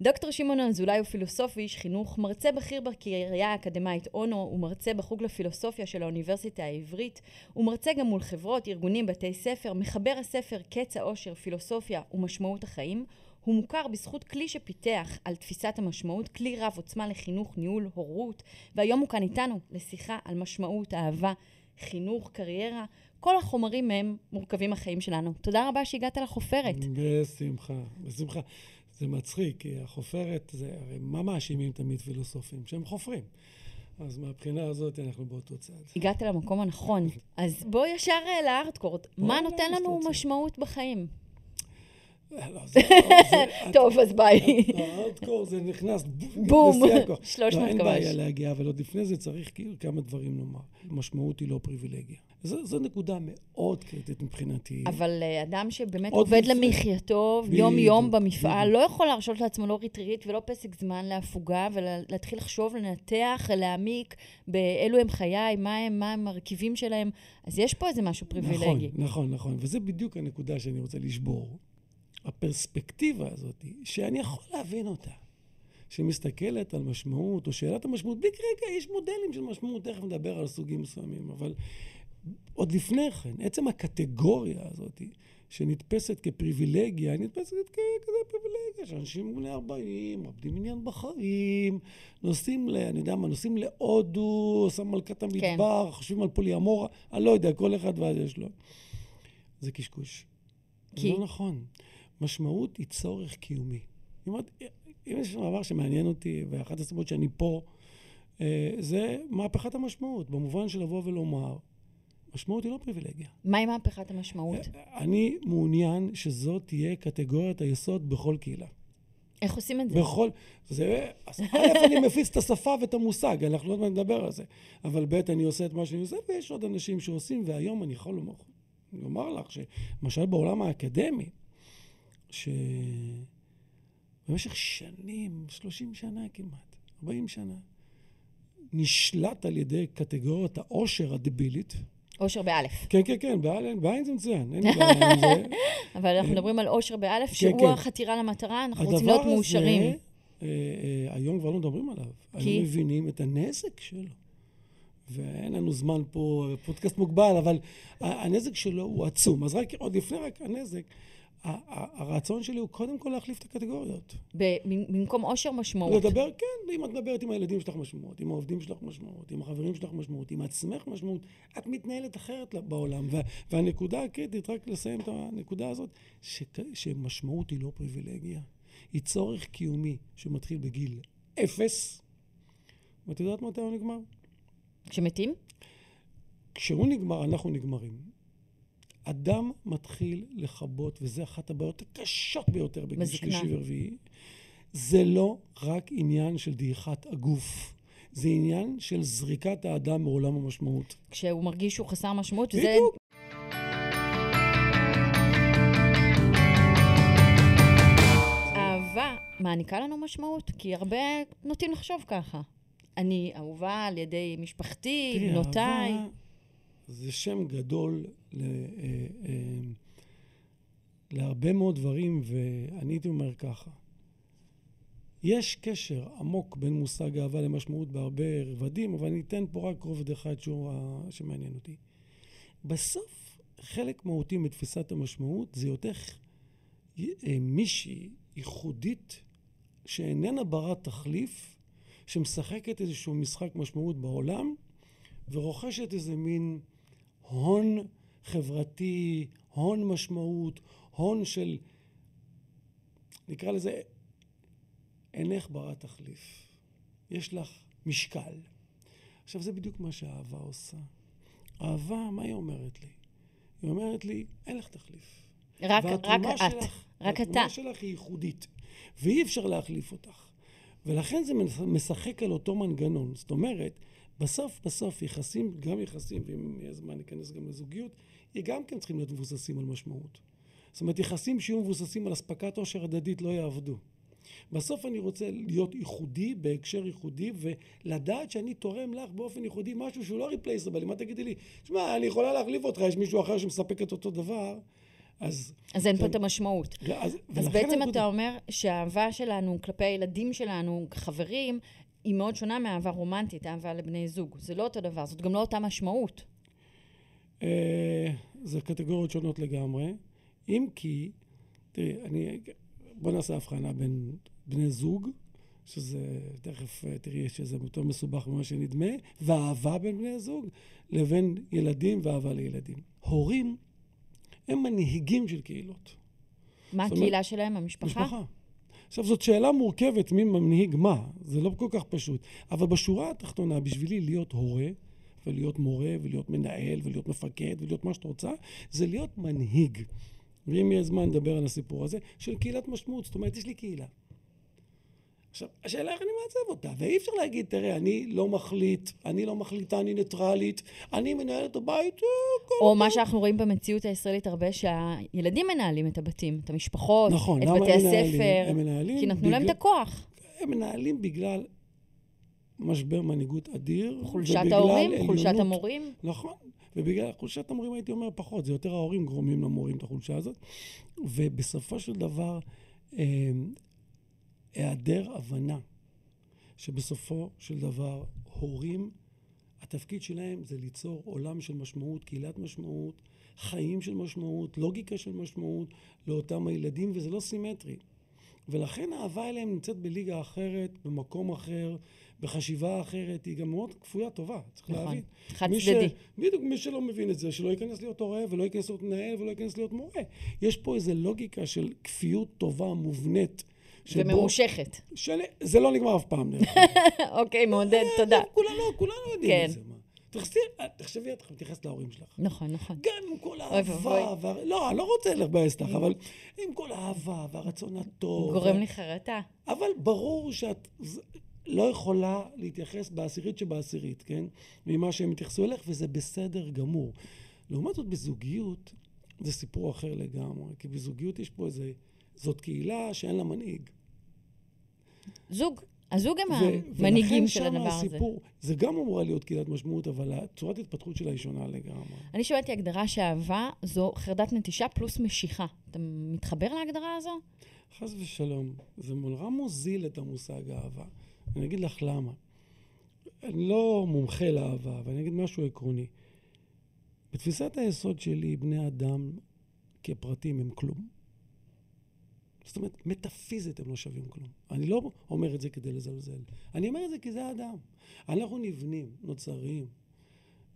דוקטור שמעון אזולאי הוא פילוסוף ואיש חינוך, מרצה בכיר בקריה האקדמית אונו, הוא מרצה בחוג לפילוסופיה של האוניברסיטה העברית, הוא מרצה גם מול חברות, ארגונים, בתי ספר, מחבר הספר קץ האושר, פילוסופיה ומשמעות החיים, הוא מוכר בזכות כלי שפיתח על תפיסת המשמעות, כלי רב עוצמה לחינוך, ניהול, הורות, והיום הוא כאן איתנו לשיחה על משמעות, אהבה, חינוך, קריירה, כל החומרים מהם מורכבים החיים שלנו. תודה רבה שהגעת לחופרת. בשמחה, בשמחה. זה מצחיק, כי החופרת, זה הרי מה מאשימים תמיד פילוסופים? שהם חופרים. אז מהבחינה הזאת אנחנו באותו צד. הגעת למקום הנכון. אז בוא ישר אה, לארטקורד. מה נותן לנו משמעות בחיים? טוב, אז ביי. הארדקור זה נכנס בום, 300 לא, אין קמ"ש. בעיה להגיע, אבל עוד לפני זה צריך כאילו כמה דברים לומר. משמעות היא לא פריבילגיה. זו, נקודה מאוד קריטית מבחינתי. אבל אה, אדם שבאמת עובד. למחייתו יום-יום במפעל. לא יכול להרשות לעצמו לא ריטריט ולא פסק זמן להפוגה, ולהתחיל לחשוב, לנתח, להעמיק באילו הם חיי, מה הם, מה הם המרכיבים שלהם. אז יש פה איזה משהו פריבילגי. נכון, נכון, נכון. וזה בדיוק הנקודה שאני רוצה לשבור. הפרספקטיבה הזאת, שאני יכול להבין אותה, שמסתכלת על משמעות, או שאלת המשמעות, בלי רגע, יש מודלים של משמעות, תכף נדבר על סוגים מסוימים, אבל עוד לפני כן, עצם הקטגוריה הזאת, שנתפסת כפריבילגיה, נתפסת ככזה פריבילגיה, שאנשים בני 40, מאבדים עניין בחיים, נוסעים ל... אני יודע מה, נוסעים להודו, שם מלכת המדבר, חושבים על פוליאמורה, אני לא יודע, כל אחד ואז יש לו. זה קשקוש. כי? זה לא נכון. משמעות היא צורך קיומי. אומרת, אם יש דבר שמעניין אותי, ואחת הסיבות שאני פה, אה, זה מהפכת המשמעות, במובן של לבוא ולומר, משמעות היא לא פריבילגיה. מהי מהפכת המשמעות? אני מעוניין שזאת תהיה קטגוריית היסוד בכל קהילה. איך עושים את זה? בכל... זה... אז א', אני מפיץ את השפה ואת המושג, אנחנו עוד מעט נדבר על זה. אבל ב', אני עושה את מה שאני עושה, ויש עוד אנשים שעושים, והיום אני יכול לומר, לומר לך שלמשל בעולם האקדמי, שבמשך שנים, 30 שנה כמעט, 40 שנה, נשלט על ידי קטגוריית העושר הדבילית. אושר באלף. כן, כן, כן, בעין, בעין זה מצוין, אין לי בעיה עם זה. אבל אנחנו מדברים על אושר באלף, כן, שהוא כן. החתירה למטרה, אנחנו רוצים להיות מאושרים. אה, אה, היום כבר לא מדברים עליו. כי? היום מבינים את הנזק שלו. ואין לנו זמן פה, פודקאסט מוגבל, אבל הנזק שלו הוא עצום. אז רק, עוד לפני רק הנזק, הרצון שלי הוא קודם כל להחליף את הקטגוריות. במקום אושר משמעות. לדבר, כן, אם את מדברת עם הילדים שלך משמעות, עם העובדים שלך משמעות, עם החברים שלך משמעות, עם עצמך משמעות, את מתנהלת אחרת בעולם. וה- והנקודה הקריטית, רק לסיים את הנקודה הזאת, שמשמעות היא לא פריבילגיה, היא צורך קיומי שמתחיל בגיל אפס, ואת יודעת מתי הוא נגמר? כשמתים? כשהוא נגמר, אנחנו נגמרים. אדם מתחיל לכבות, וזו אחת הבעיות הקשות ביותר בגיל. שלישי ורביעי. זה לא רק עניין של דעיכת הגוף, זה עניין של זריקת האדם מעולם המשמעות. כשהוא מרגיש שהוא חסר משמעות, וזה... בדיוק. אהבה מעניקה לנו משמעות, כי הרבה נוטים לחשוב ככה. אני אהובה על ידי משפחתי, בנותיי. אהבה זה שם גדול ל, אה, אה, להרבה מאוד דברים, ואני הייתי אומר ככה. יש קשר עמוק בין מושג אהבה למשמעות בהרבה רבדים, אבל אני אתן פה רק רובד אחד שהוא ה- שמעניין אותי. בסוף, חלק מהותי מתפיסת המשמעות זה היותך אה, מישהי ייחודית שאיננה ברת תחליף, שמשחקת איזשהו משחק משמעות בעולם, ורוכשת איזה מין הון חברתי, הון משמעות, הון של, נקרא לזה, אינך ברת תחליף. יש לך משקל. עכשיו, זה בדיוק מה שהאהבה עושה. אהבה, מה היא אומרת לי? היא אומרת לי, אין לך תחליף. רק, רק והתרומה את. שלך, רק אתה. והתרומה שלך היא ייחודית, ואי אפשר להחליף אותך. ולכן זה משחק על אותו מנגנון. זאת אומרת, בסוף בסוף יחסים, גם יחסים, ואם יהיה זמן ניכנס גם לזוגיות, גם כן צריכים להיות מבוססים על משמעות. זאת אומרת, יחסים שיהיו מבוססים על אספקת עושר הדדית לא יעבדו. בסוף אני רוצה להיות ייחודי, בהקשר ייחודי, ולדעת שאני תורם לך באופן ייחודי משהו שהוא לא ריפלייסבל. אם את תגידי לי, שמע, אני יכולה להחליף אותך, יש מישהו אחר שמספק את אותו דבר, אז... אז אין פה כן. את המשמעות. אז, אז בעצם אתה אומר שהאהבה שלנו כלפי הילדים שלנו, חברים, היא מאוד שונה מאהבה רומנטית, אהבה לבני זוג. זה לא אותו דבר, זאת גם לא אותה משמעות. אה, זה קטגוריות שונות לגמרי. אם כי, תראי, אני, בוא נעשה הבחנה בין בני זוג, שזה, תכף אה, תראי שזה יותר מסובך ממה שנדמה, ואהבה בין בני זוג, לבין ילדים ואהבה לילדים. הורים הם מנהיגים של קהילות. מה אומרת- הקהילה שלהם, המשפחה? משפחה. עכשיו, זאת שאלה מורכבת, מי מנהיג מה. זה לא כל כך פשוט. אבל בשורה התחתונה, בשבילי להיות הורה, ולהיות מורה, ולהיות מנהל, ולהיות מפקד, ולהיות מה שאת רוצה, זה להיות מנהיג. ואם יהיה זמן לדבר על הסיפור הזה, של קהילת משמעות. זאת אומרת, יש לי קהילה. עכשיו, השאלה איך אני מעצב אותה, ואי אפשר להגיד, תראה, אני לא מחליט, אני לא מחליטה, אני ניטרלית, אני מנהלת את הבית, אה, כל או מה שאנחנו רואים במציאות הישראלית הרבה, שהילדים מנהלים את הבתים, את המשפחות, נכון, את בתי? הספר, הם מנהלים כי נתנו להם את בגלל- הכוח. הם מנהלים בגלל משבר מנהיגות אדיר. חולשת ההורים, עליונות. חולשת המורים. נכון. ובגלל חולשת המורים הייתי אומר פחות, זה יותר ההורים גורמים למורים את החולשה הזאת. ובסופו של דבר, אה, היעדר הבנה שבסופו של דבר הורים, התפקיד שלהם זה ליצור עולם של משמעות, קהילת משמעות, חיים של משמעות, לוגיקה של משמעות לאותם הילדים, וזה לא סימטרי. ולכן האהבה אליהם נמצאת בליגה אחרת, במקום אחר, בחשיבה אחרת, היא גם מאוד כפויה טובה, צריך נכון. להבין. חד מי צדדי. בדיוק, מי שלא מבין את זה, שלא ייכנס להיות הורה, ולא ייכנס להיות מנהל, ולא ייכנס להיות מורה. יש פה איזו לוגיקה של כפיות טובה מובנית. וממושכת. של... זה לא נגמר אף פעם. אוקיי, מעודד, תודה. כולנו, כולנו יודעים כן. את זה. מה. תחשבי, את מתייחסת להורים שלך. נכון, נכון. גם עם כל. האהבה. לא, אני לא רוצה לבאס לך, אבל עם כל האהבה והרצון הטוב. גורם לי חרטה. אבל ברור שאת לא יכולה להתייחס בעשירית שבעשירית, כן? ממה שהם התייחסו אליך, וזה בסדר גמור. לעומת זאת, בזוגיות זה סיפור אחר לגמרי, כי בזוגיות יש פה איזה... זאת קהילה שאין לה מנהיג. זוג. הזוג הם המנהיגים של הדבר הזה. הסיפור, זה גם אמורה להיות קהילת משמעות, אבל צורת ההתפתחות שלה היא שונה לגמרי. אני שמעתי הגדרה שאהבה זו חרדת נטישה פלוס משיכה. אתה מתחבר להגדרה הזו? חס ושלום, זה נורא מוזיל את המושג אהבה. אני אגיד לך למה. אני לא מומחה לאהבה, אבל אני אגיד משהו עקרוני. בתפיסת היסוד שלי, בני אדם כפרטים הם כלום. זאת אומרת, מטאפיזית הם לא שווים כלום. אני לא אומר את זה כדי לזלזל. אני אומר את זה כי זה האדם. אנחנו נבנים, נוצרים,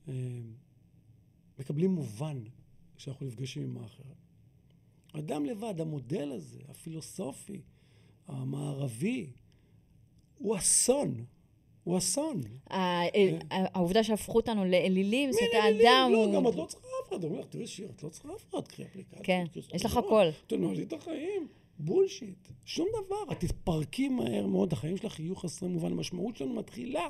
אה, מקבלים מובן כשאנחנו נפגשים עם האחר. אדם לבד, המודל הזה, הפילוסופי, המערבי, הוא אסון. הוא אסון. ה- העובדה שהפכו אותנו לאלילים, זאת האדם לא. גם את לא צריכה אף אחד. אומר לך, תראי שיר, את לא צריכה אף אחד, קחי אפליקציה. כן, יש לך הכל. תנהלי את החיים. בולשיט. שום דבר. את תתפרקי מהר מאוד, החיים שלך יהיו חסרי מובן. המשמעות שלנו מתחילה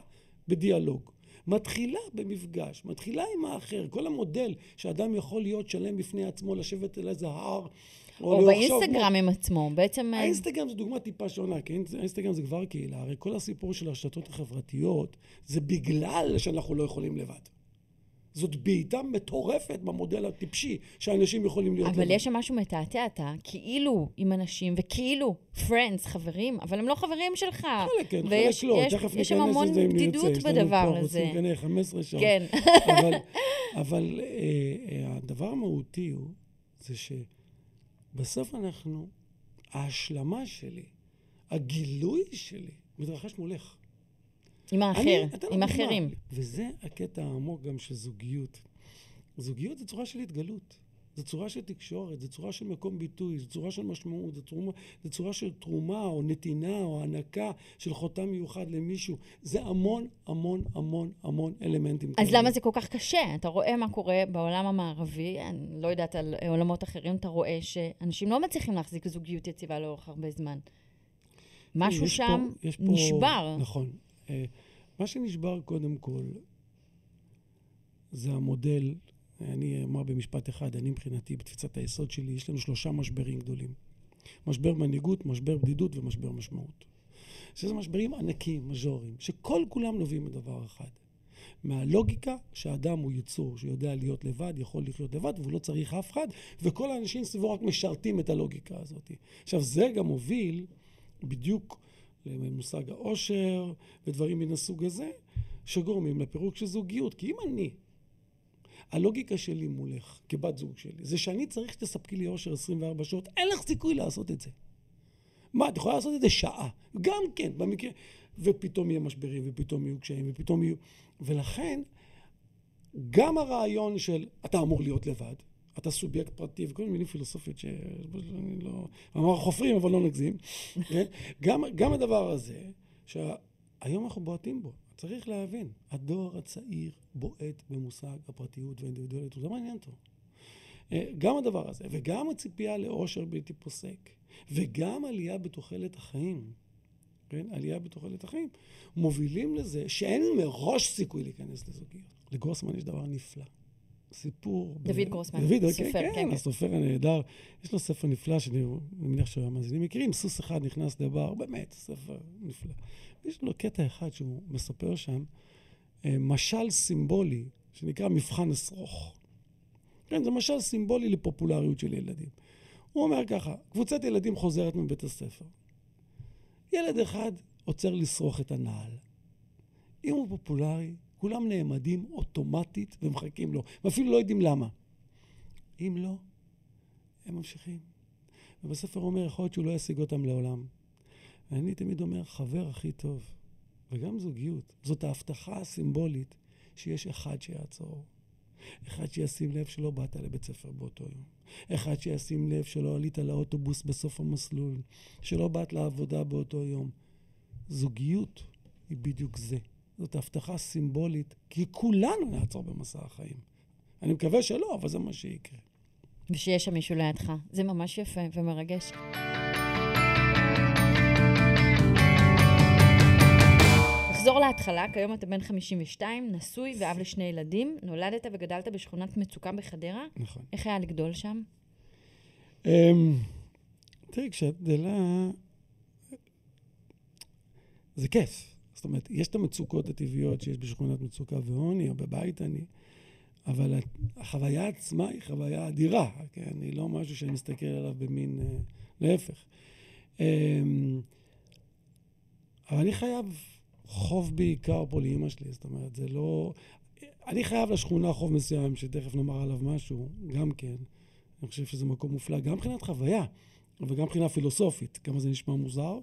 בדיאלוג. מתחילה במפגש, מתחילה עם האחר. כל המודל שאדם יכול להיות שלם בפני עצמו, לשבת על איזה הר, או לחשוב באינסטגרם עם עצמו, בעצם... אה, האינסטגרם זו דוגמה טיפה שונה, כי האינס- האינסטגרם זה כבר קהילה. הרי כל הסיפור של הרשתות החברתיות זה בגלל שאנחנו לא יכולים לבד. זאת בעיטה מטורפת במודל הטיפשי שאנשים יכולים להיות אבל לבד. יש שם משהו מתעתע, אתה כאילו עם אנשים, וכאילו friends, חברים, אבל הם לא חברים שלך. חלק כן, ויש- חלק לא. יש- תכף יש שם ניכנס המון לזה אם נרצה. בדידות יש לנו בדבר הזה. רוצים כנראה 15 שעות. כן. אבל, אבל אה, אה, הדבר המהותי הוא, זה שבסוף אנחנו, ההשלמה שלי, הגילוי שלי, מתרחש מולך. עם האחר, אני עם. אחרים. וזה הקטע העמוק גם של זוגיות. זוגיות זה צורה של התגלות. זו צורה של תקשורת, זו צורה של מקום ביטוי, זו צורה של משמעות, זו צורה, זו צורה של תרומה או נתינה או הענקה של חותם מיוחד למישהו. זה המון המון המון המון אלמנטים אז כאלה. למה זה כל כך קשה? אתה רואה מה קורה בעולם המערבי, אני לא יודעת על עולמות אחרים, אתה רואה שאנשים לא מצליחים להחזיק זוגיות יציבה לאורך הרבה זמן. משהו יש שם פה, יש פה, נשבר. נכון. אה, מה שנשבר קודם כל זה המודל, אני אומר במשפט אחד, אני מבחינתי, בתפיסת היסוד שלי, יש לנו שלושה משברים גדולים. משבר מנהיגות, משבר בדידות ומשבר משמעות. שזה משברים ענקיים, מז'וריים, שכל כולם נובעים מדבר אחד. מהלוגיקה שהאדם הוא יצור שיודע להיות לבד, יכול לחיות לבד, והוא לא צריך אף אחד, וכל האנשים סביבו רק משרתים את הלוגיקה הזאת. עכשיו, זה גם מוביל בדיוק למושג העושר ודברים מן הסוג הזה, שגורמים לפירוק של זוגיות. כי אם אני, הלוגיקה שלי מולך, כבת זוג שלי, זה שאני צריך שתספקי לי עושר 24 שעות, אין לך סיכוי לעשות את זה. מה, את יכולה לעשות את זה שעה. גם כן, במקרה... ופתאום יהיה משברים, ופתאום יהיו קשיים, ופתאום יהיו... ולכן, גם הרעיון של אתה אמור להיות לבד, אתה סובייקט פרטי, וכל מיני מילים פילוסופיות שאני לא... אמר חופרים, אבל לא נגזים. כן? גם, גם הדבר הזה, שהיום אנחנו בועטים בו. צריך להבין, הדור הצעיר בועט במושג הפרטיות והאינדיבידואליות, לא מעניין אותו. גם הדבר הזה, וגם הציפייה לאושר בלתי פוסק, וגם עלייה בתוחלת החיים, כן? עלייה בתוחלת החיים, מובילים לזה שאין מראש סיכוי להיכנס לזוגיות. לגרוסמן יש דבר נפלא. סיפור... דוד ב... גרוסמן, דוד, סופר, כן, כן, כן. הסופר הנהדר. יש לו ספר נפלא, שאני מניח שהמאזינים מכירים, סוס אחד נכנס לבר, באמת, ספר נפלא. יש לו קטע אחד שהוא מספר שם, משל סימבולי, שנקרא מבחן אסרוך. כן, זה משל סימבולי לפופולריות של ילדים. הוא אומר ככה, קבוצת ילדים חוזרת מבית הספר. ילד אחד עוצר לשרוך את הנעל. אם הוא פופולרי, כולם נעמדים אוטומטית ומחכים לו, ואפילו לא יודעים למה. אם לא, הם ממשיכים. ובספר אומר, יכול להיות שהוא לא ישיג אותם לעולם. ואני תמיד אומר, חבר הכי טוב, וגם זוגיות, זאת ההבטחה הסימבולית שיש אחד שיעצור. אחד שישים לב שלא באת לבית ספר באותו יום. אחד שישים לב שלא עלית לאוטובוס בסוף המסלול. שלא באת לעבודה באותו יום. זוגיות היא בדיוק זה. זאת הבטחה סימבולית, כי כולנו נעצור במסע החיים. אני מקווה שלא, אבל זה מה שיקרה. ושיש שם מישהו לידך. זה ממש יפה ומרגש. נחזור להתחלה, כיום אתה בן 52, נשוי ואב לשני ילדים, נולדת וגדלת בשכונת מצוקה בחדרה. נכון. איך היה לגדול שם? תראי, כשאת גדלה, זה כיף. זאת אומרת, יש את המצוקות הטבעיות שיש בשכונת מצוקה ועוני, או בבית עני, אבל החוויה עצמה היא חוויה אדירה, כן? היא לא משהו שאני מסתכל עליו במין... להפך. אבל אני חייב חוב בעיקר פה לאימא שלי, זאת אומרת, זה לא... אני חייב לשכונה חוב מסוים, שתכף נאמר עליו משהו, גם כן. אני חושב שזה מקום מופלא, גם מבחינת חוויה, וגם מבחינה פילוסופית, כמה זה נשמע מוזר,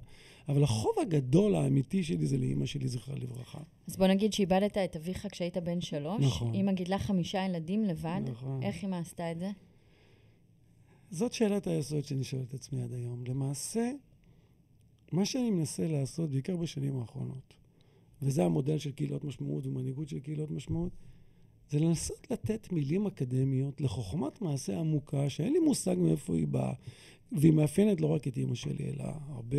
אבל החוב הגדול האמיתי שלי זה לאימא שלי, זכרה לברכה. אז בוא נגיד שאיבדת את אביך כשהיית בן שלוש. נכון. אימא גידלה חמישה ילדים לבד. נכון. איך אימא עשתה את זה? זאת שאלת היסוד שאני שואל את עצמי עד היום. למעשה, מה שאני מנסה לעשות, בעיקר בשנים האחרונות, וזה המודל של קהילות משמעות ומנהיגות של קהילות משמעות, זה לנסות לתת מילים אקדמיות לחוכמת מעשה עמוקה, שאין לי מושג מאיפה היא באה, והיא מאפיינת לא רק את אימא שלי, אלא הרבה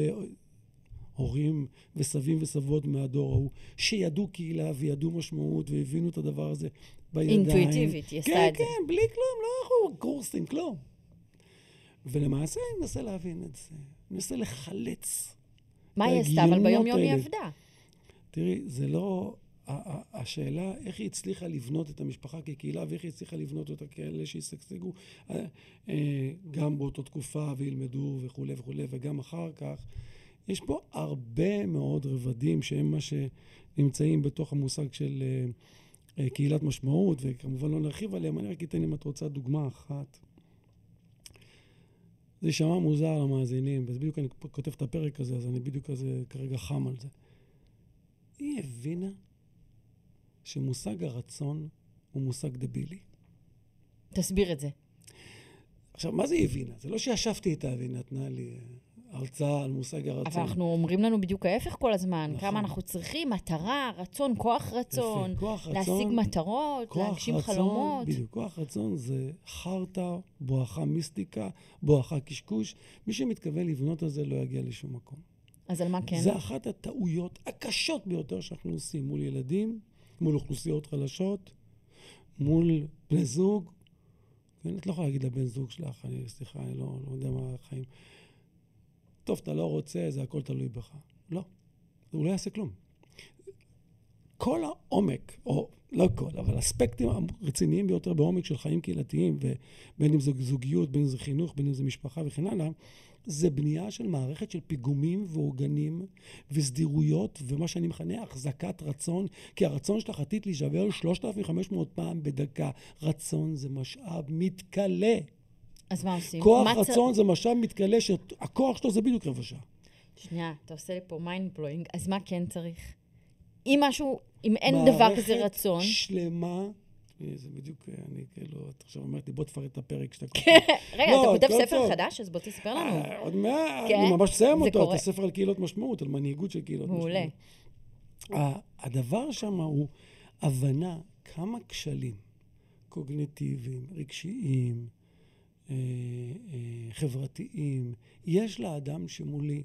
הורים וסבים וסבות מהדור ההוא, שידעו קהילה וידעו משמעות והבינו את הדבר הזה בידיים. אינטואיטיבית, היא עשתה כן, את זה. כן, בלי כלום, לא אנחנו קורסים, כלום. ולמעשה אני מנסה להבין את זה. אני מנסה לחלץ. מה היא עשתה? אבל ההגיונות ביום-יום היא. עבדה. תראי, זה לא... השאלה איך היא הצליחה לבנות את המשפחה כקהילה ואיך היא הצליחה לבנות אותה כאלה שישגשגו אה, אה, גם באותה תקופה וילמדו וכולי וכולי וגם אחר כך. יש פה הרבה מאוד רבדים שהם מה שנמצאים בתוך המושג של אה, אה, קהילת משמעות וכמובן לא נרחיב עליהם, אני רק אתן אם את רוצה דוגמה אחת. זה יישמע מוזר למאזינים, וזה בדיוק אני כותב את הפרק הזה, אז אני בדיוק כזה כרגע חם על זה. היא הבינה שמושג הרצון הוא מושג דבילי. תסביר את זה. עכשיו, מה זה היא הבינה? זה לא שישבתי איתה והיא נתנה לי אה, הרצאה על מושג הרצון. אבל אנחנו אומרים לנו בדיוק ההפך כל הזמן. נכון. כמה אנחנו צריכים, מטרה, רצון, כוח רצון, יפה. כוח להשיג רצון, מטרות, כוח להגשים רצון, חלומות. בדיוק, כוח רצון זה חרטא, בואכה מיסטיקה, בואכה קשקוש. מי שמתכוון לבנות על זה לא יגיע לשום מקום. אז על מה כן? זה אחת הטעויות הקשות ביותר שאנחנו עושים מול ילדים, מול אוכלוסיות חלשות, מול בני זוג. כן, את לא יכולה להגיד לבן זוג שלך, אני, סליחה, אני לא, לא יודע מה החיים. טוב, אתה לא רוצה, זה הכל תלוי בך. לא, הוא לא יעשה כלום. כל העומק, או לא כל, אבל אספקטים הרציניים ביותר בעומק של חיים קהילתיים, ובין אם זה זוגיות, בין אם זה חינוך, בין אם זה משפחה וכן הלאה, זה בנייה של מערכת של פיגומים ועוגנים וסדירויות, ומה שאני מכנה החזקת רצון, כי הרצון שלך עתיד להישבר 3,500 פעם בדקה. רצון זה משאב מתכלה. אז מה עושים? כוח מה רצון צ... זה משאב מתכלה, שהכוח שלו זה בדיוק רבע שעה. שנייה, אתה עושה לי פה mind blowing, אז מה כן צריך? אם משהו, אם אין דבר כזה רצון... מערכת שלמה זה בדיוק, אני כאילו, את עכשיו אומרת לי, בוא תפרט את הפרק שאתה כותב. רגע, אתה כותב ספר חדש? אז בוא תספר לנו. אה, עוד מעט, אני כן, ממש אסיים אותו, את הספר על קהילות משמעות, על מנהיגות של קהילות משמעות. מעולה. הדבר שם הוא הבנה כמה כשלים קוגניטיביים, רגשיים, אה, אה, חברתיים, יש לאדם שמולי.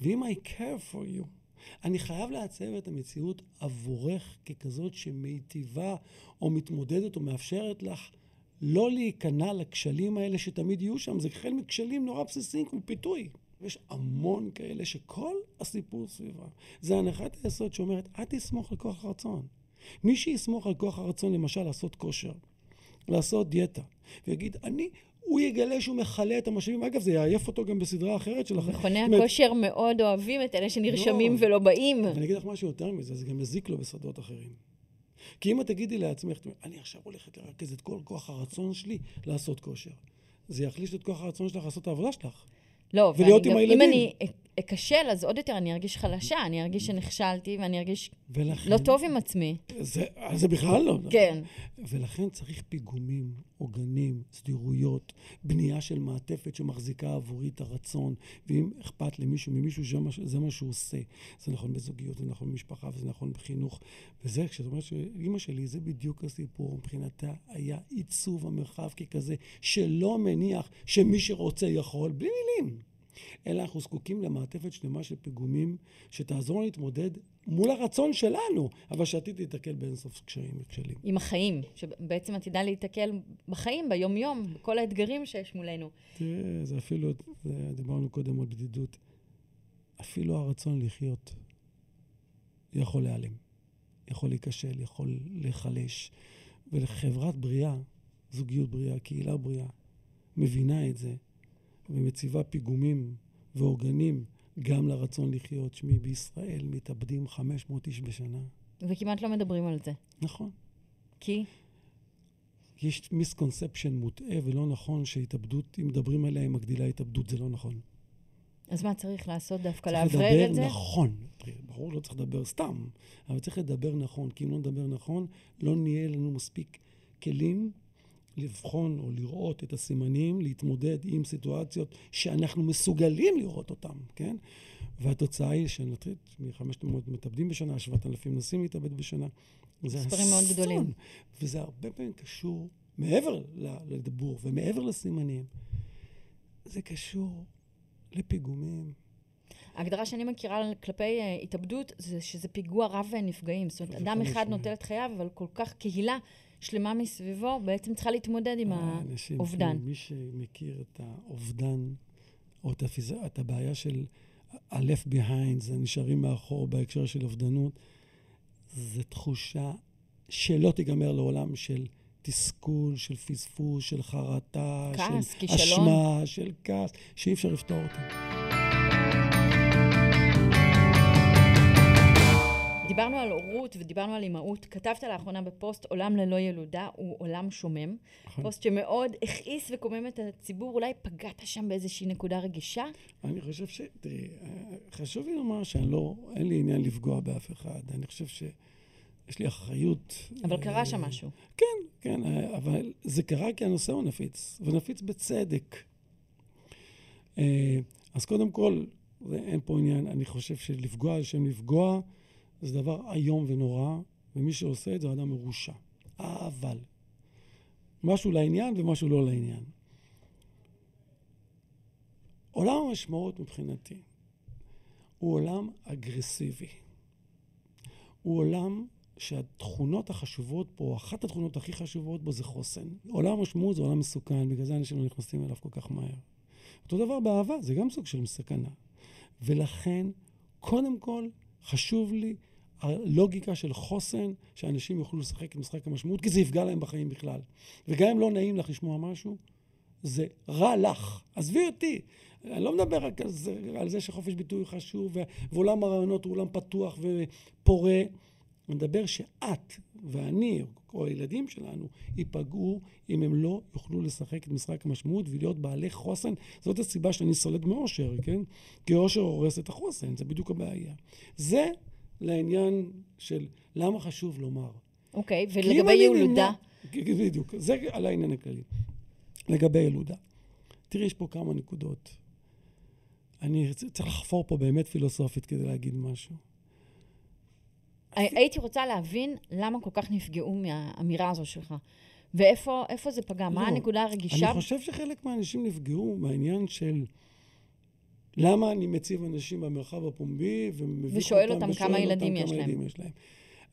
ואם I care for you, אני חייב לעצב את המציאות עבורך ככזאת שמיטיבה או מתמודדת או מאפשרת לך לא להיכנע לכשלים האלה שתמיד יהיו שם. זה החל מכשלים נורא בסיסיים כמו פיתוי. יש המון כאלה שכל הסיפור סביבה זה הנחת היסוד שאומרת, אל תסמוך על כוח הרצון. מי שיסמוך על כוח הרצון, למשל, לעשות כושר, לעשות דיאטה, ויגיד, אני הוא יגלה שהוא מכלה את המשאבים. אגב, זה יעייף אותו גם בסדרה אחרת שלכם. מכוני הכושר מאוד אוהבים את אלה שנרשמים לא, ולא באים. אני אגיד לך משהו יותר מזה, זה גם מזיק לו בשדות אחרים. כי אם את תגידי לעצמך, אני עכשיו הולכת לרכז את כל כוח הרצון שלי לעשות כושר. זה יחליש את כוח הרצון שלך לעשות את העבודה שלך. לא, ולהיות עם הילדים. אם אני אכשל, אז עוד יותר אני ארגיש חלשה, אני ארגיש שנכשלתי ואני ארגיש ולכן, לא טוב עם עצמי. זה, זה בכלל לא. כן. ולכן צריך פיגומים, עוגנים, סדירויות, בנייה של מעטפת שמחזיקה עבורי את הרצון, ואם אכפת למישהו ממישהו, זה מה, זה מה שהוא עושה. זה נכון בזוגיות, זה נכון במשפחה וזה נכון בחינוך. וזה, כשאת אומרת שאימא שלי, זה בדיוק הסיפור. מבחינתה היה עיצוב המרחב ככזה, שלא מניח שמי שרוצה יכול, בלי מילים. אלא אנחנו זקוקים למעטפת שלמה של פיגומים שתעזור להתמודד מול הרצון שלנו, אבל שעתיד להתקל באינסוף קשיים וכשלים. עם החיים, שבעצם עתידה להתקל בחיים, ביום-יום, בכל האתגרים שיש מולנו. תראה, זה אפילו, זה, דיברנו קודם על בדידות, אפילו הרצון לחיות יכול להיעלם, יכול להיכשל, יכול להיחלש. ולחברת בריאה, זוגיות בריאה, קהילה בריאה, מבינה את זה, ומציבה פיגומים ועוגנים גם לרצון לחיות. שמי, בישראל מתאבדים 500 איש בשנה. וכמעט לא מדברים על זה. נכון. כי? יש מיסקונספשן מוטעה ולא נכון שהתאבדות, אם מדברים עליה, היא מגדילה התאבדות, זה לא נכון. אז מה צריך לעשות דווקא? לאוורר את זה? צריך לדבר נכון. ברור, לא צריך לדבר סתם, אבל צריך לדבר נכון, כי אם לא נדבר נכון, לא נהיה לנו מספיק כלים לבחון או לראות את הסימנים, להתמודד עם סיטואציות שאנחנו מסוגלים לראות אותן, כן? והתוצאה היא שנתחיל מ-500 מתאבדים בשנה, 7,000 מנסים להתאבד בשנה. זה מספרים מאוד גדולים. וזה הרבה פעמים קשור, מעבר לדיבור ומעבר לסימנים, זה קשור לפיגומים. ההגדרה שאני מכירה כלפי uh, התאבדות זה שזה פיגוע רב נפגעים. זאת אומרת, אדם אחד נוטל את חייו, אבל כל כך קהילה שלמה מסביבו בעצם צריכה להתמודד עם האובדן. מי שמכיר את האובדן, או את, הפיז... את הבעיה של ה-left behind, זה נשארים מאחור בהקשר של אובדנות, זו תחושה שלא תיגמר לעולם של תסכול, של פספוס, של חרטה, כעס, של כישלון. אשמה, של כעס, שאי אפשר לפתור אותה. דיברנו על הורות ודיברנו על אימהות. כתבת לאחרונה בפוסט, עולם ללא ילודה הוא עולם שומם. נכון. פוסט שמאוד הכעיס וקומם את הציבור. אולי פגעת שם באיזושהי נקודה רגישה? אני חושב ש... תראי, חשוב לי לומר שאני לא... אין לי עניין לפגוע באף אחד. אני חושב ש... יש לי אחריות. אבל קרה שם משהו. כן, כן, אבל זה קרה כי הנושא הוא נפיץ, ונפיץ בצדק. אה, אז קודם כל, אין פה עניין, אני חושב שלפגוע על שם לפגוע, זה דבר איום ונורא, ומי שעושה את זה הוא אדם מרושע. אבל, משהו לעניין ומשהו לא לעניין. עולם המשמעות מבחינתי הוא עולם אגרסיבי. הוא עולם שהתכונות החשובות פה, אחת התכונות הכי חשובות בו זה חוסן. עולם המשמעות זה עולם מסוכן, בגלל זה אנשים לא נכנסים אליו כל כך מהר. אותו דבר באהבה, זה גם סוג של סכנה. ולכן, קודם כל, חשוב לי הלוגיקה של חוסן, שאנשים יוכלו לשחק את משחק המשמעות, כי זה יפגע להם בחיים בכלל. וגם אם לא נעים לך לשמוע משהו, זה רע לך. עזבי אותי. אני לא מדבר רק על זה, על זה שחופש ביטוי חשוב, ועולם הרעיונות הוא עולם פתוח ופורה. מדבר שאת ואני, או הילדים שלנו, ייפגעו אם הם לא יוכלו לשחק את משחק המשמעות ולהיות בעלי חוסן. זאת הסיבה שאני סולד מאושר, כן? כי אושר הורס את החוסן, זה בדיוק הבעיה. זה לעניין של למה חשוב לומר. אוקיי, ולגבי ילודה? בדיוק, זה על העניין הכללי. לגבי ילודה. תראי, יש פה כמה נקודות. אני צריך לחפור פה באמת פילוסופית כדי להגיד משהו. הייתי רוצה להבין למה כל כך נפגעו מהאמירה הזו שלך. ואיפה זה פגע? מה לא, הנקודה הרגישה? אני חושב שחלק מהאנשים נפגעו מהעניין של למה אני מציב אנשים במרחב הפומבי ושואל אותם, אותם כמה ילדים יש להם. יש להם.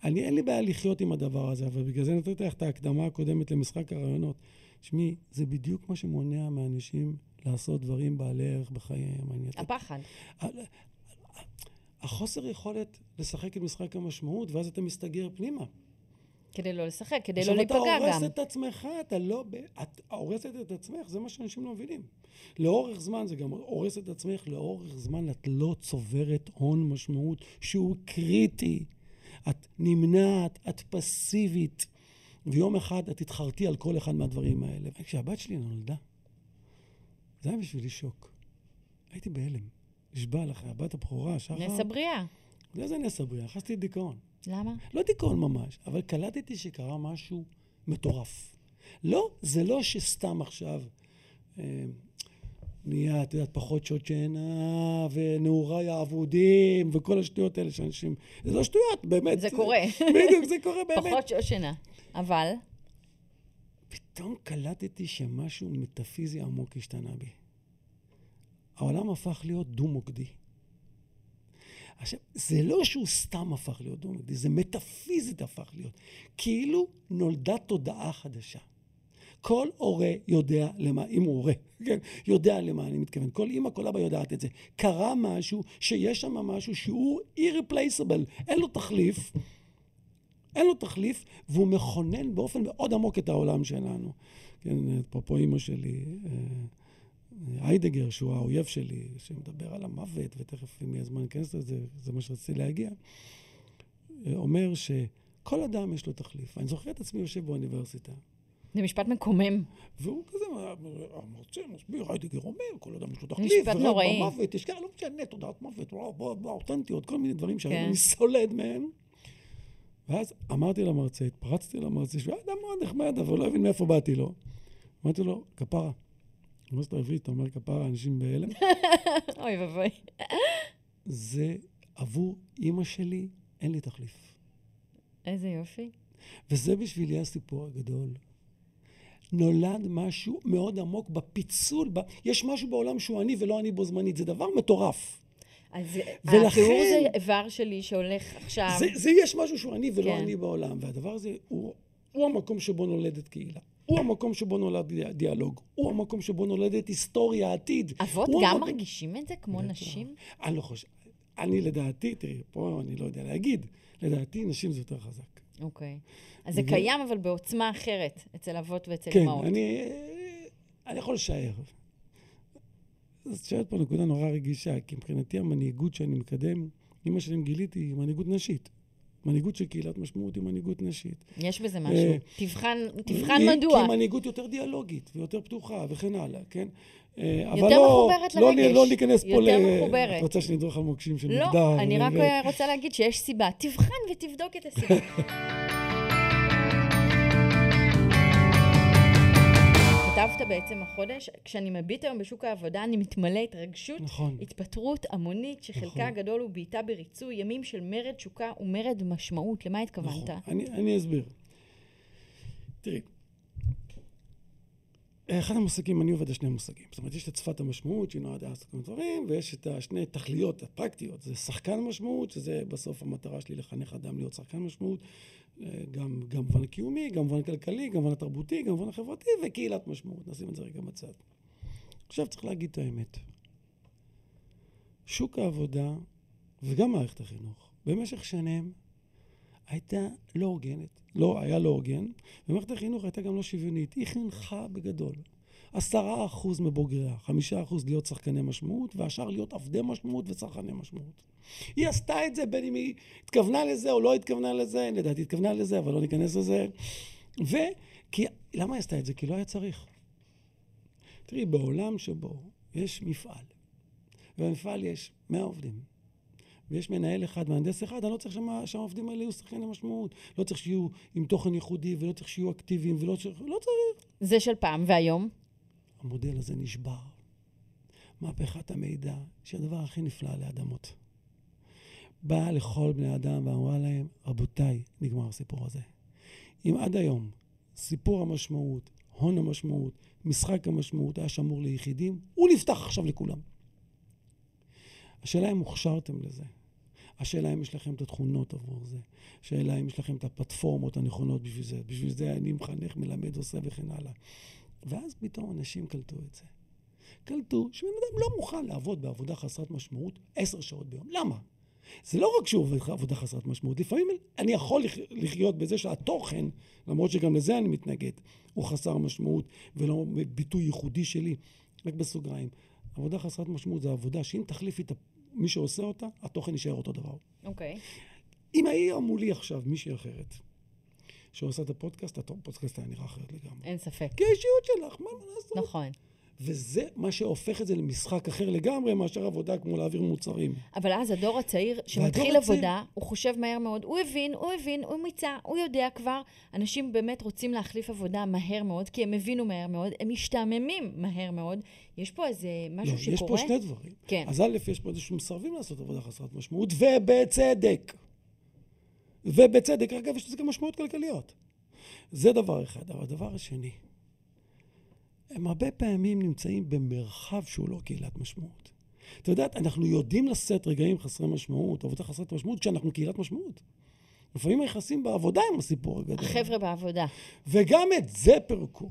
אני, אין לי בעיה לחיות עם הדבר הזה, אבל בגלל זה נתתי לך את ההקדמה הקודמת למשחק הרעיונות. תשמעי, זה בדיוק מה שמונע מאנשים לעשות דברים בעלי ערך בחייהם. הפחד. החוסר יכולת לשחק את משחק המשמעות, ואז אתה מסתגר פנימה. כדי לא לשחק, כדי לא להיפגע גם. עכשיו אתה הורס את עצמך, אתה לא... את הורסת את עצמך, זה מה שאנשים לא מבינים. לאורך זמן, זה גם הורס את עצמך, לאורך זמן את לא צוברת הון משמעות שהוא קריטי. את נמנעת, את פסיבית, ויום אחד את תתחרתי על כל אחד מהדברים האלה. וכשהבת שלי נולדה, זה היה בשבילי שוק. הייתי בהלם. נשבע לך, הבת הבכורה, שחר... נס הבריאה. לא זה נס הבריאה, נכנסתי לדיכאון. למה? לא דיכאון ממש, אבל קלטתי שקרה משהו מטורף. לא, זה לא שסתם עכשיו אה, נהיה, את יודעת, פחות שעות שינה, ונעוריי האבודים, וכל השטויות האלה שאנשים... זה לא שטויות, באמת. זה קורה. בדיוק, זה קורה באמת. פחות שעות שינה. אבל? פתאום קלטתי שמשהו מטאפיזי עמוק השתנה בי. העולם הפך להיות דו-מוקדי. עכשיו, זה לא שהוא סתם הפך להיות דו-מוקדי, זה מטאפיזית הפך להיות. כאילו נולדה תודעה חדשה. כל הורה יודע למה, אם הוא הורה, כן, יודע למה אני מתכוון. כל אימא, כל אבא יודעת את זה. קרה משהו, שיש שם משהו שהוא irreplaceable, אין לו תחליף. אין לו תחליף, והוא מכונן באופן מאוד עמוק את העולם שלנו. כן, אפרופו אימא שלי, אה, היידגר, שהוא האויב שלי, שמדבר על המוות, ותכף אם יהיה זמן להיכנס לזה, זה מה שרציתי להגיע, אומר שכל אדם יש לו תחליף. אני זוכר את עצמי יושב באוניברסיטה. זה משפט מקומם. והוא כזה, המרצה מסביר, היידגר אומר, כל אדם יש לו תחליף. משפט נוראי. במוות, יש כאלה, לא משנה, תודעת מוות, אותנטיות, כל מיני דברים שהיום כן. סולד מהם. ואז אמרתי למרצה, התפרצתי למרצה, שהוא היה אדם מאוד נחמד, אבל לא הבין מאיפה באתי לו. אמרתי לו, כפרה, באוניברסיטה העברית, אתה אומר כפרה, אנשים בהלם. אוי ואבוי. זה עבור אימא שלי, אין לי תחליף. איזה יופי. וזה בשבילי הסיפור הגדול. נולד משהו מאוד עמוק בפיצול, ב... יש משהו בעולם שהוא אני ולא אני בו זמנית, זה דבר מטורף. אז ולכן, התיאור זה איבר שלי שהולך עכשיו... זה, זה יש משהו שהוא אני ולא כן. אני בעולם, והדבר הזה הוא, הוא המקום שבו נולדת קהילה. הוא המקום שבו נולד דיאלוג, הוא המקום שבו נולדת היסטוריה, עתיד. אבות גם המקום... מרגישים את זה כמו נשים? אני לא חושב. אני לדעתי, תראי, פה אני לא יודע להגיד, לדעתי נשים זה יותר חזק. אוקיי. אז זה קיים, אבל בעוצמה אחרת, אצל אבות ואצל אמהות. כן, אני, אני יכול לשער. אז שואלת פה נקודה נורא רגישה, כי מבחינתי המנהיגות שאני מקדם, עם השנים גיליתי, היא מנהיגות נשית. מנהיגות של קהילת משמעות היא מנהיגות נשית. יש בזה משהו. אה, תבחן, תבחן מדוע. כי מנהיגות יותר דיאלוגית ויותר פתוחה וכן הלאה, כן? אה, יותר לא, מחוברת לא, לרגש. לא ניכנס פה ל... יותר מחוברת. את רוצה שנדרוך על מוקשים של לא, מגדר. לא, אני רק. רוצה להגיד שיש סיבה. תבחן ותבדוק את הסיבה. כתבת בעצם החודש, כשאני מביט היום בשוק העבודה, אני מתמלא התרגשות, נכון. התפטרות המונית, שחלקה נכון. הגדול הוא בעיטה בריצוי, ימים של מרד שוקה ומרד משמעות. למה התכוונת? נכון, אני, אני אסביר. תראי, אחד המושגים, אני עובד על שני מושגים. זאת אומרת, יש את שפת המשמעות, שהיא נועדה לעשות מיני דברים, ויש את השני תכליות הפרקטיות. זה שחקן משמעות, שזה בסוף המטרה שלי לחנך אדם להיות שחקן משמעות, גם גם במובן הקיומי, גם במובן הכלכלי, גם במובן התרבותי, גם במובן החברתי, וקהילת משמעות. נשים את זה רגע בצד. עכשיו צריך להגיד את האמת. שוק העבודה, וגם מערכת החינוך, במשך שנים הייתה לא הוגנת. לא, היה לא הוגן, ומערכת החינוך הייתה גם לא שוויונית. היא חינכה בגדול. עשרה אחוז מבוגריה, חמישה אחוז להיות שחקני משמעות, והשאר להיות עבדי משמעות וצרכני משמעות. היא עשתה את זה בין אם היא התכוונה לזה או לא התכוונה לזה, לדעתי התכוונה לזה, אבל לא ניכנס לזה. ו... כי... למה היא עשתה את זה? כי לא היה צריך. תראי, בעולם שבו יש מפעל, ובמפעל יש 100 עובדים, ויש מנהל אחד, מהנדס אחד, אני לא צריך שהעובדים האלה יהיו שחקני משמעות. לא צריך שיהיו עם תוכן ייחודי, ולא צריך שיהיו אקטיביים, ולא צריך... לא צריך. זה של פעם, והיום? המודל הזה נשבר. מהפכת המידע, שהיא הדבר הכי נפלא לאדמות. באה לכל בני אדם ואמרה להם, רבותיי, נגמר הסיפור הזה. אם עד היום סיפור המשמעות, הון המשמעות, משחק המשמעות היה שמור ליחידים, הוא נפתח עכשיו לכולם. השאלה אם הוכשרתם לזה. השאלה אם יש לכם את התכונות עבור זה. השאלה אם יש לכם את הפלטפורמות הנכונות בשביל זה. בשביל זה אני מחנך, מלמד, עושה וכן הלאה. ואז פתאום אנשים קלטו את זה. קלטו שבן אדם לא מוכן לעבוד בעבודה חסרת משמעות עשר שעות ביום. למה? זה לא רק שהוא עובד עבודה חסרת משמעות, לפעמים אני יכול לחיות בזה שהתוכן, למרות שגם לזה אני מתנגד, הוא חסר משמעות ולא ביטוי ייחודי שלי. רק בסוגריים, עבודה חסרת משמעות זה עבודה שאם תחליפי את מי שעושה אותה, התוכן יישאר אותו דבר. אוקיי. Okay. אם היה מולי עכשיו מישהי אחרת, שעושה את הפודקאסט, הפודקאסט היה נראה אחרת לגמרי. אין ספק. כי האישיות שלך, מה לעשות? נכון. וזה מה שהופך את זה למשחק אחר לגמרי מאשר עבודה כמו להעביר מוצרים. אבל אז הדור הצעיר שמתחיל עבודה, הצעיר... הוא חושב מהר מאוד, הוא הבין, הוא הבין, הוא מיצה, הוא יודע כבר. אנשים באמת רוצים להחליף עבודה מהר מאוד, כי הם הבינו מהר מאוד, הם משתעממים מהר מאוד. יש פה איזה משהו לא, שקורה? יש פה שני דברים. כן. אז א', יש פה איזה שמסרבים לעשות עבודה חסרת משמעות, ובצדק. ובצדק, אגב, יש לזה גם משמעות כלכליות. זה דבר אחד. אבל הדבר השני, הם הרבה פעמים נמצאים במרחב שהוא לא קהילת משמעות. את יודעת, אנחנו יודעים לשאת רגעים חסרי משמעות, עבודה חסרת משמעות, כשאנחנו קהילת משמעות. לפעמים היחסים בעבודה הם הסיפור הגדול. החבר'ה בעבודה. וגם את זה פירקו.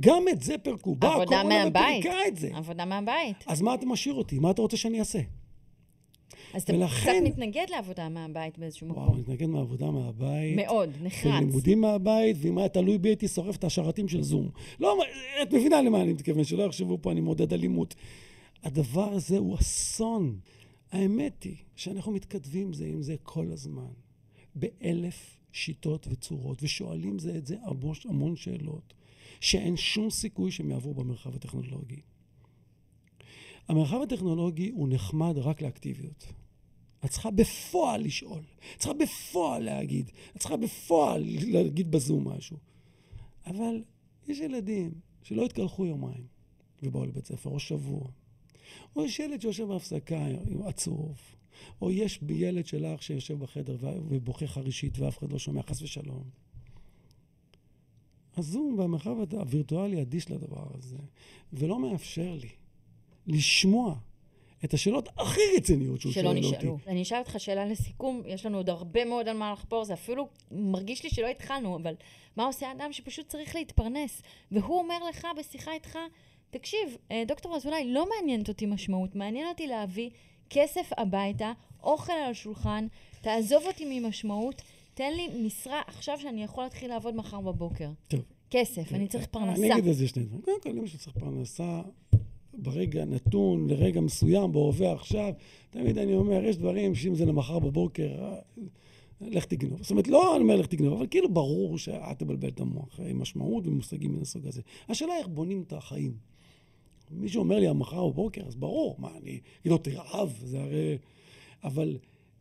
גם את זה פירקו. באה הקורונה ופירקה את זה. עבודה מהבית. אז מה אתה משאיר אותי? מה אתה רוצה שאני אעשה? אז אתה ולכן... קצת מתנגד לעבודה מהבית באיזשהו מקום. וואו, מתנגד מעבודה מהבית. מאוד, נחרץ. ולימודים מהבית, ואם היה תלוי בי, הייתי שורף את השרתים של זום. לא, את מבינה למה אני מתכוון, שלא יחשבו פה, אני מעודד אלימות. הדבר הזה הוא אסון. האמת היא שאנחנו מתכתבים זה עם זה כל הזמן, באלף שיטות וצורות, ושואלים זה את זה המון, המון שאלות, שאין שום סיכוי שהם יעברו במרחב הטכנולוגי. המרחב הטכנולוגי הוא נחמד רק לאקטיביות. את צריכה בפועל לשאול, את צריכה בפועל להגיד, את צריכה בפועל להגיד בזום משהו. אבל יש ילדים שלא התקלחו יומיים ובאו לבית ספר, או שבוע. או יש ילד שיושב בהפסקה עצוב. או יש ילד שלך שיושב בחדר ובוכה חרישית ואף אחד לא שומע, חס ושלום. הזום והמרחב הווירטואלי אדיש לדבר הזה, ולא מאפשר לי לשמוע את השאלות הכי רציניות שהוא שואל אותי. שלא נשאלו. אני אשאל אותך שאלה לסיכום, יש לנו עוד הרבה מאוד על מה לחפור, זה אפילו מרגיש לי שלא התחלנו, אבל מה עושה אדם שפשוט צריך להתפרנס? והוא אומר לך בשיחה איתך, תקשיב, אה, דוקטור אזולאי, לא מעניינת אותי משמעות, מעניין אותי להביא כסף הביתה, אוכל על השולחן, תעזוב אותי ממשמעות, תן לי משרה עכשיו שאני יכול להתחיל לעבוד מחר בבוקר. טוב. כסף, אני צריך פרנסה. אני אגיד את זה שני דברים. קודם כל, למי שצריך פרנסה, ברגע נתון, לרגע מסוים, בהווה עכשיו, תמיד אני אומר, יש דברים שאם זה למחר בבוקר, לך תגנוב. זאת אומרת, לא אני אומר לך תגנוב, אבל כאילו ברור שאל תבלבל את המוח עם משמעות ומושגים מן הסוג הזה. השאלה איך בונים את החיים. מישהו אומר לי, המחר בבוקר, אז ברור, מה, אני אגיד לו, תרעב, זה הרי... אבל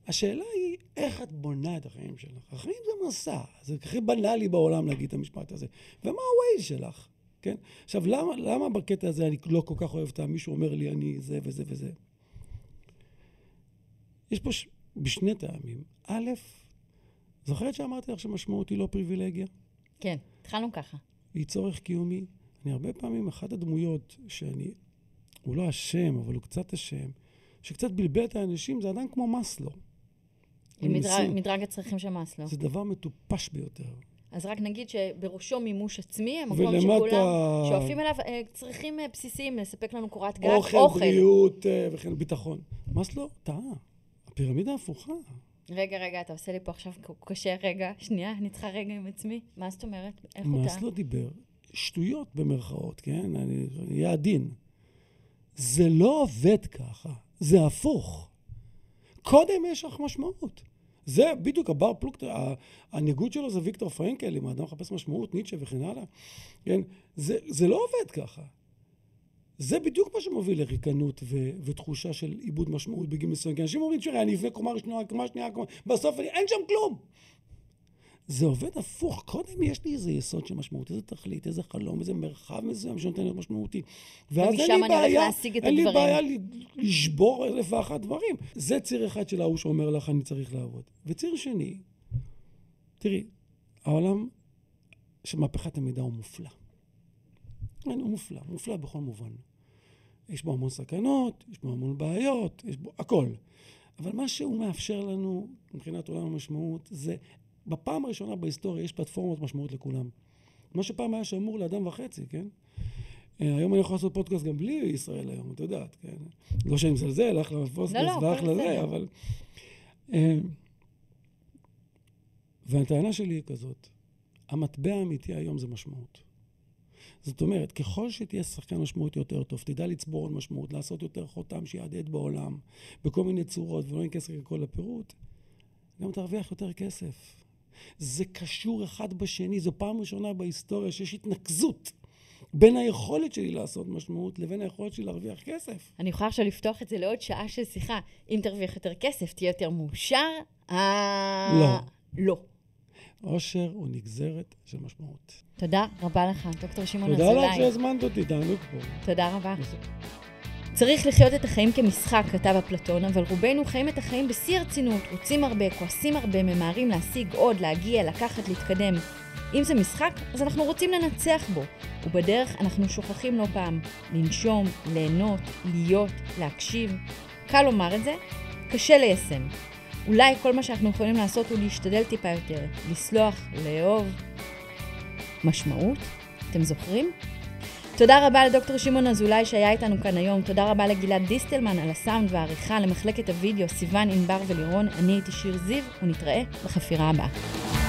השאלה היא, איך את בונה את החיים שלך? החיים זה מסע, זה הכי בנאלי בעולם להגיד את המשפט הזה. ומה ה-Waze שלך? כן? עכשיו, למה, למה בקטע הזה אני לא כל כך אוהב את מישהו אומר לי, אני זה וזה וזה? יש פה ש... בשני טעמים. א', זוכרת שאמרתי לך שמשמעות היא לא פריבילגיה? כן, התחלנו ככה. היא צורך קיומי. אני הרבה פעמים, אחת הדמויות שאני, הוא לא אשם, אבל הוא קצת אשם, שקצת בלבל את האנשים, זה אדם כמו מאסלו. מדרג, מדרג הצרכים של מאסלו. זה דבר מטופש ביותר. אז רק נגיד שבראשו מימוש עצמי, המקום שכולם ולמטה שואפים אליו אה, צרכים אה, בסיסיים, לספק לנו קורת גג, אוכל, בריאות אה, וכן ביטחון. מאסלו טעה. הפירמידה הפוכה. רגע, רגע, אתה עושה לי פה עכשיו קשה, רגע, שנייה, אני צריכה רגע עם עצמי. מה זאת אומרת? איך הוא טעה? מאסלו דיבר שטויות במרכאות, כן? אני אהיה עדין. זה לא עובד ככה, זה הפוך. קודם יש לך משמעות. זה בדיוק הבר ה- הניגוד שלו זה ויקטור פרנקל, אם האדם מחפש משמעות, ניטשה וכן הלאה. כן? זה, זה לא עובד ככה. זה בדיוק מה שמוביל לריקנות ו- ותחושה של איבוד משמעות בגיל מסוים. כי אנשים אומרים, תראה, אני אבנה קומה ראשונה, קומה שנייה, קומה... בסוף אני, אין שם כלום. זה עובד הפוך. קודם יש לי איזה יסוד של משמעות, איזה תכלית, איזה חלום, איזה מרחב מסוים שנותן להיות משמעותי. ואז אין לי בעיה, אין לי הדברים. בעיה ל- לשבור אלף ואחת דברים. זה ציר אחד של ההוא שאומר לך, אני צריך לעבוד. וציר שני, תראי, העולם של מהפכת המידע הוא מופלא. כן, הוא מופלא, מופלא בכל מובן. יש בו המון סכנות, יש בו המון בעיות, יש בו הכל. אבל מה שהוא מאפשר לנו, מבחינת עולם המשמעות, זה בפעם הראשונה בהיסטוריה יש פלטפורמות משמעות לכולם. מה שפעם היה שמור לאדם וחצי, כן? אה, היום אני יכול לעשות פודקאסט גם בלי ישראל היום, את יודעת, כן? לא שאני מזלזל, אחלה פודקאסט לא, הכל ואחלה זה. אבל... אה, והטענה שלי היא כזאת, המטבע האמיתי היום זה משמעות. זאת אומרת, ככל שתהיה שחקן משמעות יותר טוב, תדע לצבור עוד משמעות, לעשות יותר חותם שיהדהד בעולם, בכל מיני צורות, ולא ניכנס לכל הפירוט, גם תרוויח יותר כסף. זה קשור אחד בשני, זו פעם ראשונה בהיסטוריה שיש התנקזות בין היכולת שלי לעשות משמעות לבין היכולת שלי להרוויח כסף. אני יכולה עכשיו לפתוח את זה לעוד שעה של שיחה. אם תרוויח יותר כסף, תהיה יותר מאושר? אה... לא. לא. עושר הוא נגזרת של משמעות. תודה רבה לך, דוקטור שמעון תודה לך אזולאי. שהזמנת אותי, תענוג פה. תודה רבה. צריך לחיות את החיים כמשחק, כתב אפלטון, אבל רובנו חיים את החיים בשיא הרצינות, רוצים הרבה, כועסים הרבה, ממהרים להשיג עוד, להגיע, לקחת, להתקדם. אם זה משחק, אז אנחנו רוצים לנצח בו, ובדרך אנחנו שוכחים לא פעם לנשום, ליהנות, להיות, להקשיב. קל לומר את זה, קשה ליישם. אולי כל מה שאנחנו יכולים לעשות הוא להשתדל טיפה יותר, לסלוח, לאהוב. משמעות? אתם זוכרים? תודה רבה לדוקטור שמעון אזולאי שהיה איתנו כאן היום, תודה רבה לגלעד דיסטלמן על הסאונד והעריכה, למחלקת הוידאו, סיון, ענבר ולירון, אני הייתי שיר זיו, ונתראה בחפירה הבאה.